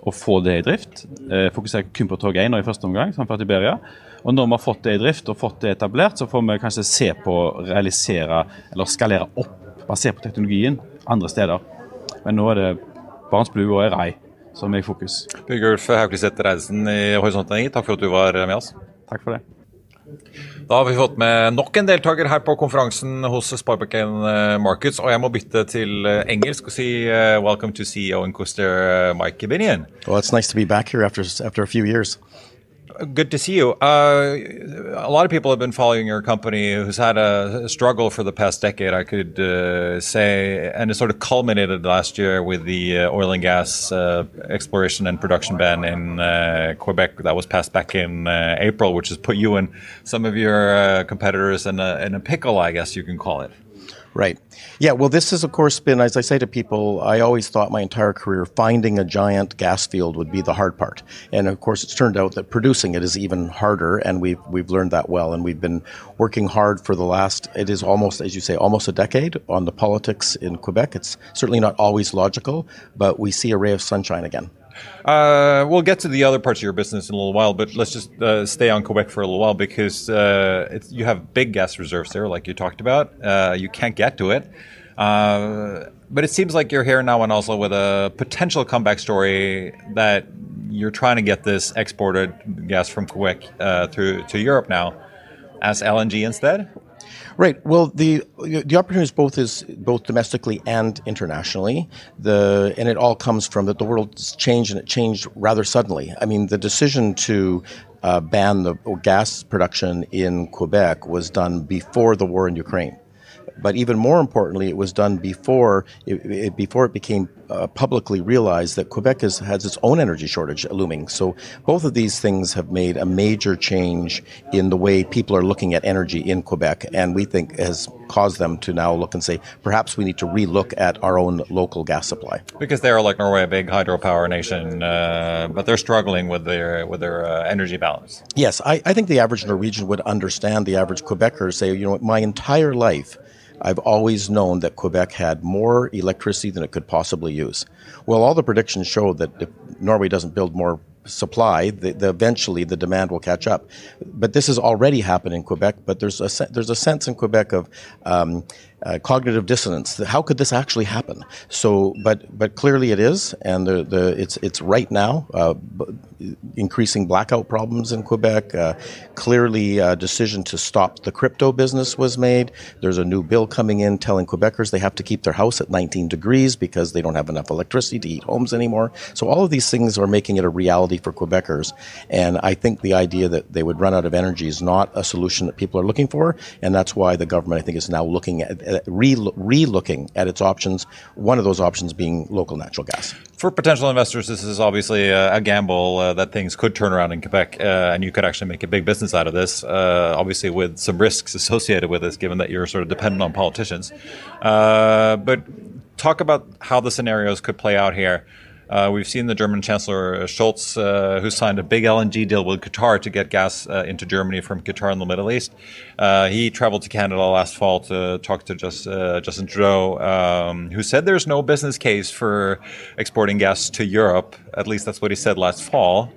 og få det i drift. Eh, fokuserer kun på tog 1 nå i første omgang, framfor Tiberia. Og når vi har fått det i drift og fått det etablert, så får vi kanskje se på å realisere eller skalere opp basert på teknologien andre steder. Men nå er det Barents Blue og Rei som er i fokus. Bjørgulf Haukliseth Reidesen i Horisont Energi, takk for at du var med oss. Takk for det. Da har vi fått med nok en deltaker her på konferansen hos Sparbank Markets, og jeg må bytte til eh, engelsk og si uh, welcome to CEO and Coaster Mike Binion. Well, it's nice to be back here after after a few years. Good to see you. Uh, a lot of people have been following your company who's had a struggle for the past decade, I could uh, say, and it sort of culminated last year with the uh, oil and gas uh, exploration and production ban in uh, Quebec that was passed back in uh, April, which has put you and some of your competitors in a, in a pickle, I guess you can call it. Right. Yeah, well, this has, of course, been, as I say to people, I always thought my entire career finding a giant gas field would be the hard part. And of course, it's turned out that producing it is even harder, and we've, we've learned that well. And we've been working hard for the last, it is almost, as you say, almost a decade on the politics in Quebec. It's certainly not always logical, but we see a ray of sunshine again. Uh, we'll get to the other parts of your business in a little while, but let's just uh, stay on Quebec for a little while because uh, you have big gas reserves there, like you talked about. Uh, you can't get to it. Uh, but it seems like you're here now in Oslo with a potential comeback story that you're trying to get this exported gas from Quebec uh, through to Europe now as LNG instead. Right. Well, the the opportunity is both is both domestically and internationally. The and it all comes from that the world's changed and it changed rather suddenly. I mean, the decision to uh, ban the gas production in Quebec was done before the war in Ukraine. But even more importantly, it was done before it, it before it became uh, publicly realize that Quebec is, has its own energy shortage looming. So both of these things have made a major change in the way people are looking at energy in Quebec, and we think has caused them to now look and say perhaps we need to relook at our own local gas supply. Because they are like Norway, a big hydropower nation, uh, but they're struggling with their with their uh, energy balance. Yes, I, I think the average Norwegian would understand the average Quebecer say, you know, my entire life I've always known that Quebec had more electricity than it could possibly use. Well, all the predictions show that if Norway doesn't build more supply, the, the, eventually the demand will catch up. But this has already happened in Quebec. But there's a there's a sense in Quebec of um, uh, cognitive dissonance. How could this actually happen? So, but but clearly it is, and the, the it's it's right now uh, increasing blackout problems in Quebec. Uh, clearly, a decision to stop the crypto business was made. There's a new bill coming in telling Quebecers they have to keep their house at 19 degrees because they don't have enough electricity to heat homes anymore. So all of these things are making it a reality for Quebecers, and I think the idea that they would run out of energy is not a solution that people are looking for, and that's why the government I think is now looking at re looking at its options. One of those options being local natural gas. For potential investors, this is obviously a, a gamble uh, that things could turn around in Quebec, uh, and you could actually make a big business out of this. Uh, obviously, with some risks associated with this, given that you're sort of dependent on politicians. Uh, but talk about how the scenarios could play out here. Uh, we've seen the German Chancellor uh, Scholz, uh, who signed a big LNG deal with Qatar to get gas uh, into Germany from Qatar in the Middle East. Uh, he traveled to Canada last fall to talk to just, uh, Justin Trudeau, um, who said there's no business case for exporting gas to Europe. At least that's what he said last fall.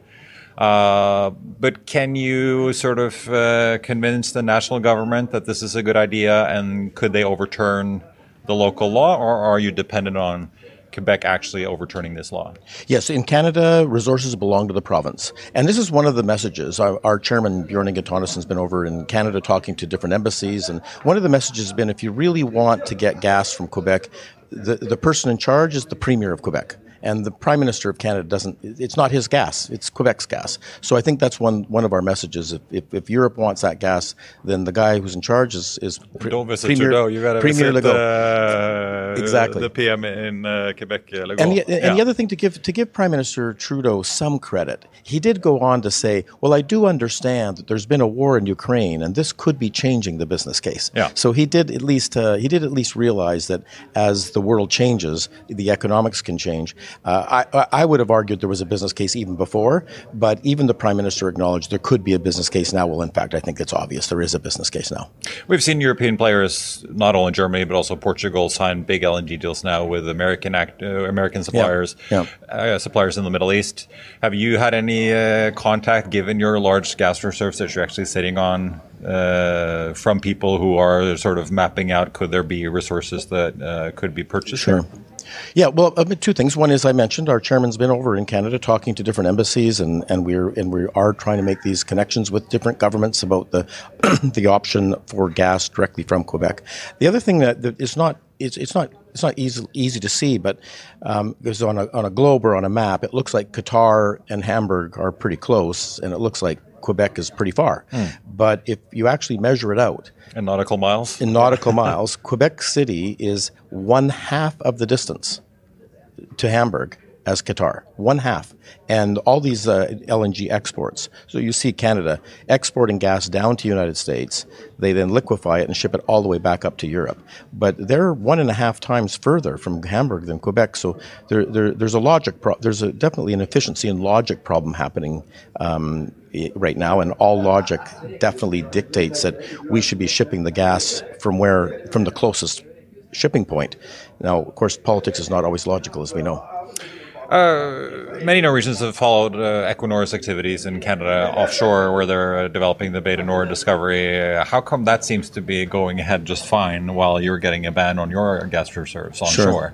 but can you sort of convince the national government that this is a good idea and could they overturn the local law, or are you dependent on Quebec actually overturning this law? Yes, in Canada, resources belong to the province. And this is one of the messages. Our, our chairman, Bjorn Inge has been over in Canada talking to different embassies. And one of the messages has been if you really want to get gas from Quebec, the, the person in charge is the Premier of Quebec and the Prime Minister of Canada doesn't. It's not his gas; it's Quebec's gas. So I think that's one one of our messages. If, if, if Europe wants that gas, then the guy who's in charge is is pre- don't visit Premier, Trudeau. You got to Premier visit uh, exactly the PM in uh, Quebec. Uh, and, the, yeah. the other thing to give to give Prime Minister Trudeau some credit, he did go on to say, "Well, I do understand that there's been a war in Ukraine, and this could be changing the business case." Yeah. So he did at least uh, he did at least realize that as the world changes, the economics can change. Uh, I, I, would have argued there was a business case even before, but even the prime minister acknowledged there could be a business case now. Well, in fact, I think it's obvious there is a business case now. We've seen European players, not only Germany but also Portugal, sign big LNG deals now with American act, uh, American suppliers, yeah, yeah. Uh, suppliers in the Middle East. Have you had any uh, contact, given your large gas reserves that you're actually sitting on? Uh, from people who are sort of mapping out could there be resources that uh, could be purchased? Sure. Yeah, well, I mean, two things. One is I mentioned our chairman's been over in Canada talking to different embassies, and, and we're and we are trying to make these connections with different governments about the (clears throat) the option for gas directly from Quebec. The other thing that, that is not it's, it's not it's not easy easy to see, but um, because on a on a globe or on a map, it looks like Qatar and Hamburg are pretty close, and it looks like Quebec is pretty far. But if you actually measure it out In nautical miles? in nautical miles, (laughs) Quebec City is one half of the distance to Hamburg as Qatar, one half. And all these uh, LNG exports. So you see Canada exporting gas down to the United States. They then liquefy it and ship it all the way back up to Europe. But they're one and a half times further from Hamburg than Quebec. So there, there, there's a logic. Pro- there's a, definitely an efficiency and logic problem happening. Um, right now, and all logic definitely dictates that we should be shipping the gas from where from the closest shipping point. Now, of course, politics is not always logical, as we know. Uh, many Norwegians have followed uh, Equinor's activities in Canada offshore, where they're uh, developing the Beta Nord discovery. Uh, how come that seems to be going ahead just fine while you're getting a ban on your gas reserves onshore?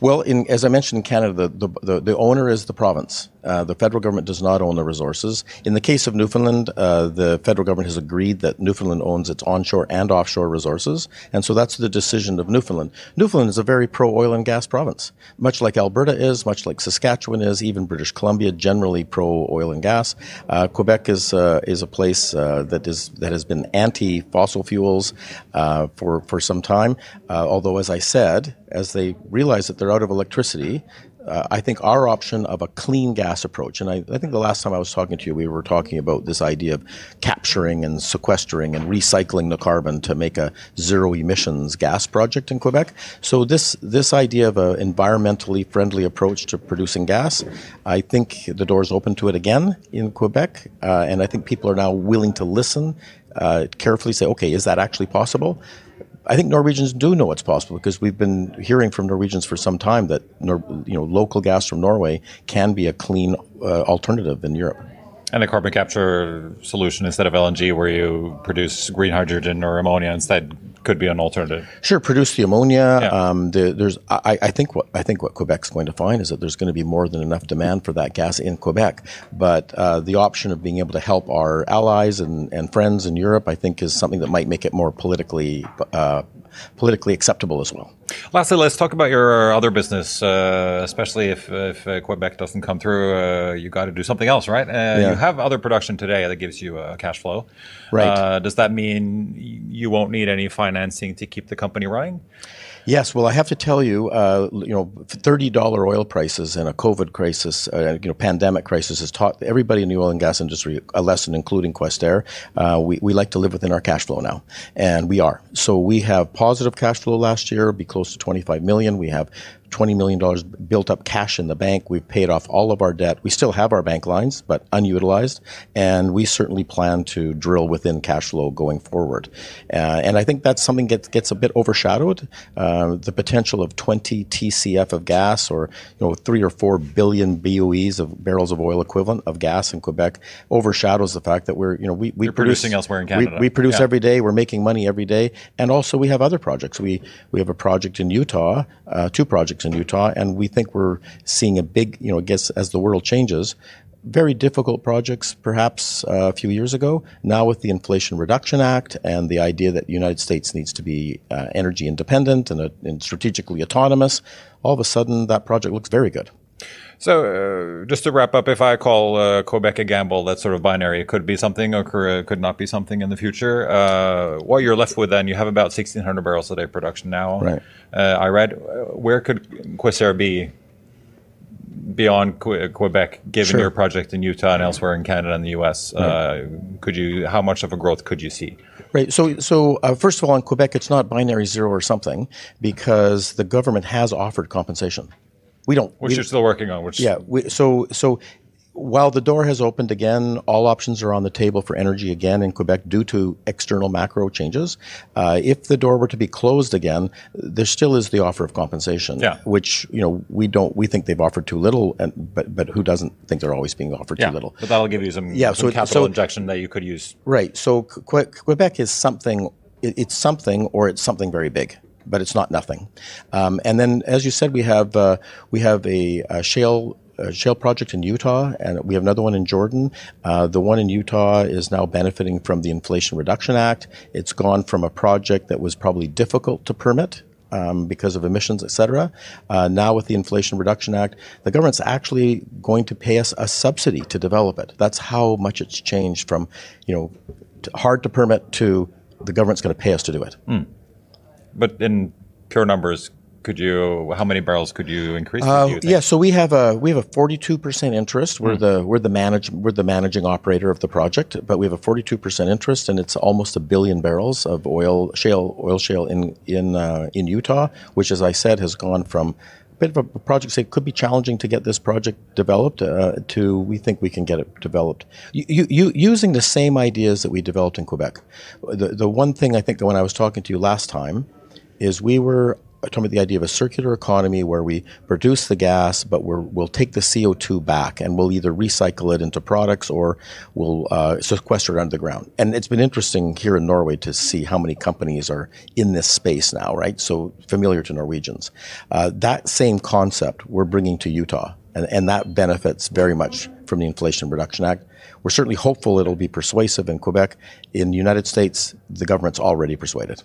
Well, in, as I mentioned in Canada, the, the, the, owner is the province. Uh, the federal government does not own the resources. In the case of Newfoundland, uh, the federal government has agreed that Newfoundland owns its onshore and offshore resources, and so that's the decision of Newfoundland. Newfoundland is a very pro oil and gas province, much like Alberta is, much like Saskatchewan is, even British Columbia generally pro oil and gas. Uh, Quebec is uh, is a place uh, that is that has been anti fossil fuels uh, for for some time. Although, as I said, as they realize that they're out of electricity, uh, I think our option of a clean gas approach, and I, I think the last time I was talking to you, we were talking about this idea of capturing and sequestering and recycling the carbon to make a zero emissions gas project in Quebec. So this this idea of an environmentally friendly approach to producing gas, I think the door's open to it again in Quebec, uh, and I think people are now willing to listen uh, carefully, say, okay, is that actually possible? I think Norwegians do know it's possible because we've been hearing from Norwegians for some time that you know local gas from Norway can be a clean uh, alternative in Europe. And a carbon capture solution instead of LNG, where you produce green hydrogen or ammonia instead, could be an alternative. Sure, produce the ammonia. Yeah. Um, the, there's, I, I think what I think what Quebec's going to find is that there's going to be more than enough demand for that gas in Quebec. But uh, the option of being able to help our allies and, and friends in Europe, I think, is something that might make it more politically uh, politically acceptable as well. Lastly, let's talk about your other business, uh, especially if, if uh, Quebec doesn't come through. Uh, you got to do something else, right? Uh, You have other production today that gives you uh, cash flow. Right. Uh, does that mean you won't need any financing to keep the company running? Yes, well, I have to tell you, uh, you know, thirty dollar oil prices and a COVID crisis, uh, you know, pandemic crisis has taught everybody in the oil and gas industry a lesson, including Questair. Uh, we we like to live within our cash flow now, and we are. So we have positive cash flow last year, be close to twenty five million. We have. $20 million built up cash in the bank. We've paid off all of our debt. We still have our bank lines, but unutilized. And we certainly plan to drill within cash flow going forward. Uh, and I think that's something that gets a bit overshadowed. Uh, the potential of 20 TCF of gas or, you know, three or four billion BOEs of barrels of oil equivalent of gas in Quebec overshadows the fact that we're, you know, we, we You're produce, producing elsewhere in we- Canada. We, produce Yeah. every day. We're making money every day. And also we have other projects. We, we have a project in Utah, uh, two projects in Utah, and we think we're seeing a big, you know, I guess as the world changes, very difficult projects perhaps uh, a few years ago. Now with the Inflation Reduction Act and the idea that the United States needs to be uh, energy independent and, uh, and strategically autonomous, all of a sudden that project looks very good. So, uh, just to wrap up, if I call uh, Quebec a gamble, that's sort of binary. It could be something or could could not be something in the future. Uh, what you're left with then, you have about 1,600 barrels a day production now. Right. Uh, I read. Where could Quacer be beyond Que- Quebec, given Sure. your project in Utah and elsewhere in Canada and the U.S.? Uh, could you? How much of a growth could you see? Right. So, so uh, first of all, in Quebec, it's not binary zero or something because the government has offered compensation. We don't. Which we, you're still working on. Which Yeah. We, so so while the door has opened again, all options are on the table for energy again in Quebec due to external macro changes. Uh, if the door were to be closed again, there still is the offer of compensation, Yeah. which you know we don't. We think they've offered too little, and but but who doesn't think they're always being offered yeah, too little? but that'll give you some, Yeah, some so- capital so- injection that you could use. Right. So Que- Quebec is something. it- It's something, or it's something very big, but it's not nothing. Um, and then, as you said, we have uh, we have a, a shale. A shale project in Utah, and we have another one in Jordan. Uh, the one in Utah is now benefiting from the Inflation Reduction Act. It's gone from a project that was probably difficult to permit um, because of emissions, et cetera. Uh, now with the Inflation Reduction Act, the government's actually going to pay us a subsidy to develop it. That's how much it's changed from, you know, hard to permit to the government's going to pay us to do it. Mm. But in pure numbers, could you? How many barrels could you increase? Uh, you yeah, so we have a we have a forty two percent interest. We're Mm. the we're the manage we're the managing operator of the project, but we have a forty two percent interest, and it's almost a billion barrels of oil shale oil shale in in uh, in Utah, which, as I said, has gone from a bit of a project say could be challenging to get this project developed uh, to we think we can get it developed you, you, using the same ideas that we developed in Quebec. The the one thing I think that when I was talking to you last time is we were talking about the idea of a circular economy where we produce the gas, but we will take the CO2 back and we'll either recycle it into products or we'll uh, sequester it under the ground. And it's been interesting here in Norway to see how many companies are in this space now, right? So familiar to Norwegians. Uh, that same concept we're bringing to Utah, and, and that benefits very much from the Inflation Reduction Act. We're certainly hopeful it'll be persuasive in Quebec. In the United States, the government's already persuaded.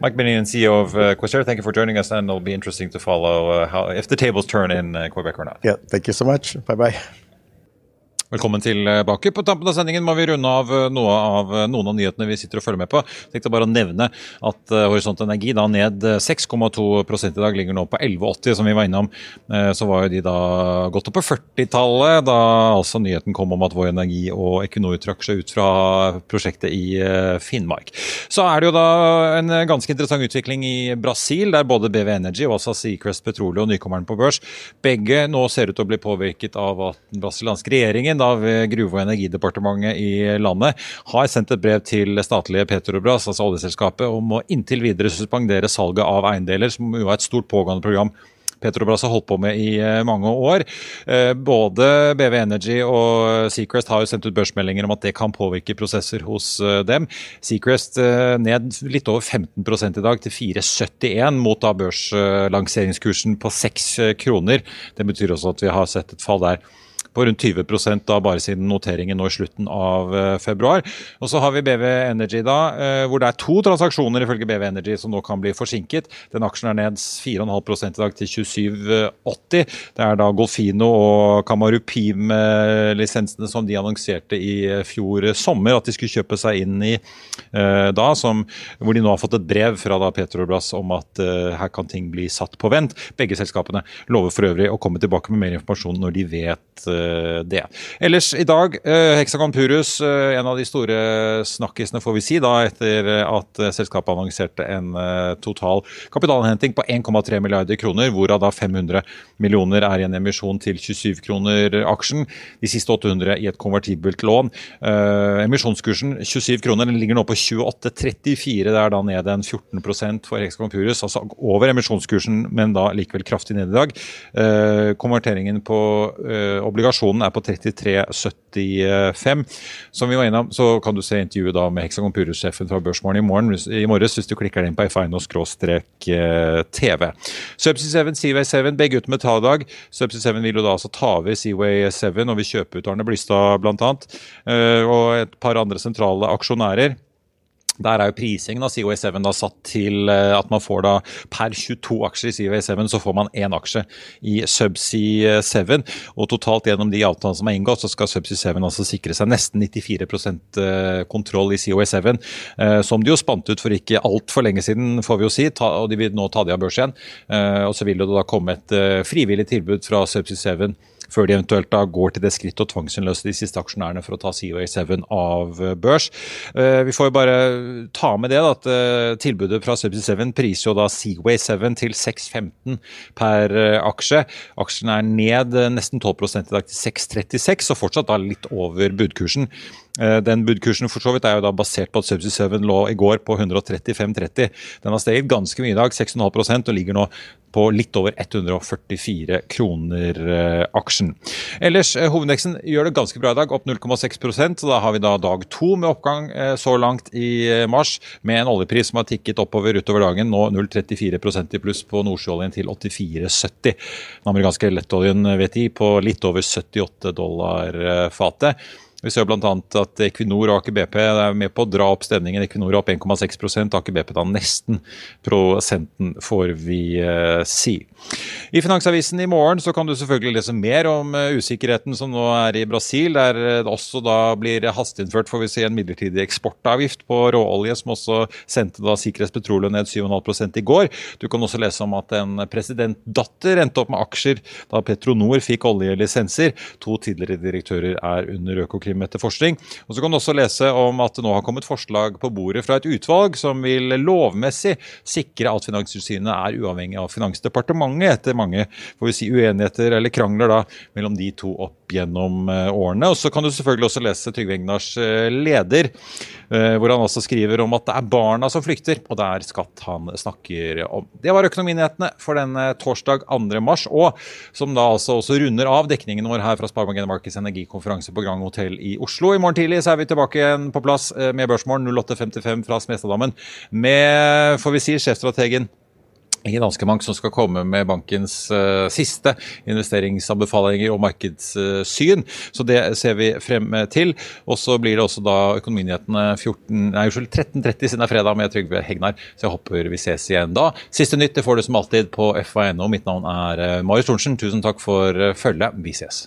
Mike Binion, CEO of uh, Quaestor, thank you for joining us, and it'll be interesting to follow uh, how if the tables turn in uh, Quebec or not. Yeah, thank you so much. Bye bye. Velkommen tilbake. På tampen av sendingen må vi runde av noe av, noen av nyhetene vi sitter og følger med på. Jeg tenkte bare å nevne at uh, Horisont Energi da ned 6,2 i dag, ligger nå på 11,80 som vi var innom. Så var jo de da gått opp på 40-tallet, da altså nyheten kom om at Vår Energi og Equinor trakk seg ut fra prosjektet i Finnmark. Så er det jo da en ganske interessant utvikling i Brasil, der både BV Energy og også Seacrest Petroleum, nykommeren på børs, begge nå ser ut til å bli påvirket av at den brasilianske regjeringen av Gruve- og energidepartementet i landet har sendt et brev til statlige Petrobras, altså oljeselskapet, om å inntil videre suspendere salget av eiendeler, som jo er et stort pågående program. Petrobras har holdt på med i mange år. Både BV Energy og Seacrest har jo sendt ut børsmeldinger om at det kan påvirke prosesser hos dem. Seacrest ned litt over 15 i dag, til 4,71 mot da børslanseringskursen på 6 kroner. Det betyr også at vi har sett et fall der på rundt 20% da bare siden noteringen nå i slutten av februar. Og så har vi BV Energy da, hvor det er to transaksjoner ifølge BV Energy som nå kan bli forsinket. Den aksjen er ned 4,5 i dag til 27,80. Det er da Golfino og Kamarupim-lisensene som de annonserte i fjor sommer at de skulle kjøpe seg inn i da, som, hvor de nå har fått et brev fra da Petrobras om at her kan ting bli satt på vent. Begge selskapene lover for øvrig å komme tilbake med mer informasjon når de vet det. Ellers i dag, Hexagon Purus, en av de store snakkisene får vi si, da, etter at selskapet annonserte en total kapitalinnhenting på 1,3 milliarder kroner, hvorav da 500 millioner er i en emisjon til 27 kroner aksjen. De siste 800 i et konvertibelt lån. Emisjonskursen 27 kroner, den ligger nå på 28,34. Det er da ned en 14% for Hexagon Purus, altså over emisjonskursen, men da likevel kraftig ned i dag. Konverteringen på obligasjonen er på 33,75. Som vi var innom, så kan du se intervjuet da med Hexagon Purus-sjefen fra Børsmorgen i morgen i morges hvis du klikker inn på f1.no-tv. Subsea 7, Seaway 7, begge ute med ta-dag. Subsea 7 vil jo da altså ta over Seaway 7 og vil kjøpe ut Arne Blystad bl.a. Og et par andre sentrale aksjonærer. Der er jo prisingen av COA7 da satt til at man får da per 22 aksjer i COA7, så får man én aksje i Subsea 7. Og totalt gjennom de avtalene som er inngått, så skal Subsea 7 altså sikre seg nesten 94% kontroll i COA7. Som de jo spant ut for ikke altfor lenge siden, får vi jo si. Og de vil nå ta det av børs igjen. Og så vil det da komme et frivillig tilbud fra Subsea 7 før de eventuelt da går til det skritt å tvangsinnløse de siste aksjonærene for å ta Seaway 7 av børs. Vi får jo bare ta med det da, at tilbudet fra Subsea 7 priser jo da Seaway 7 til 6,15 per aksje. Aksjen er ned nesten 12 i dag til 6,36, og fortsatt da litt over budkursen. Den budkursen for så vidt er jo da basert på at Subsea 7 lå i går på 135,30. Den har steget ganske mye i dag, 6,5% og ligger nå på litt over 144 kroner aksjen. Ellers, hovedindeksen gjør det ganske bra i dag, opp 0,6 så Da har vi da dag to med oppgang så langt i mars, med en oljepris som har tikket oppover utover dagen. Nå 0,34% i pluss på nordsjøoljen til 84,70. Den amerikanske lettoljen VTI på litt over 78 dollar fatet. Vi ser bl.a. at Equinor og Aker BP er med på å dra opp stemningen. Equinor opp 1,6 Aker BP da nesten prosenten, får vi uh, si. I Finansavisen i morgen så kan du selvfølgelig lese mer om uh, usikkerheten som nå er i Brasil, der det også da blir hasteinnført får vi si, en midlertidig eksportavgift på råolje, som også sendte da Sikkerhets Petroleum ned 7,5 i går. Du kan også lese om at en presidentdatter endte opp med aksjer da Petronor fikk oljelisenser. To tidligere direktører er under Økokrim-etterforskning. Og så kan du også lese om at det nå har kommet forslag på bordet fra et utvalg som vil lovmessig sikre at Finanstilsynet er uavhengig av Finansdepartementet, etter mange får vi si, uenigheter eller krangler da mellom de to opp gjennom eh, årene. Og så kan du selvfølgelig også lese Trygve Egnars eh, leder, eh, hvor han også skriver om at det er barna som flykter, og det er skatt han snakker om. Det var Økonominyhetene for denne torsdag 2. mars, og som da altså også runder av dekningen vår her fra Sparebank Markets energikonferanse på Grand Hotell i Oslo. I morgen tidlig så er vi tilbake igjen på plass med Børsmorgen 08.55 fra Smestadammen med, får vi si, sjefstrategen i Danske Bank som skal komme med bankens uh, siste investeringsanbefalinger og markedssyn. Uh, så det ser vi frem til. Og så blir det også da Økonominyhetene 13.30 siden det er fredag med Trygve Hegnar. Så jeg håper vi ses igjen da. Siste nytt det får du som alltid på FA.no. Mitt navn er uh, Marius Thorensen. Tusen takk for følget. Vi ses.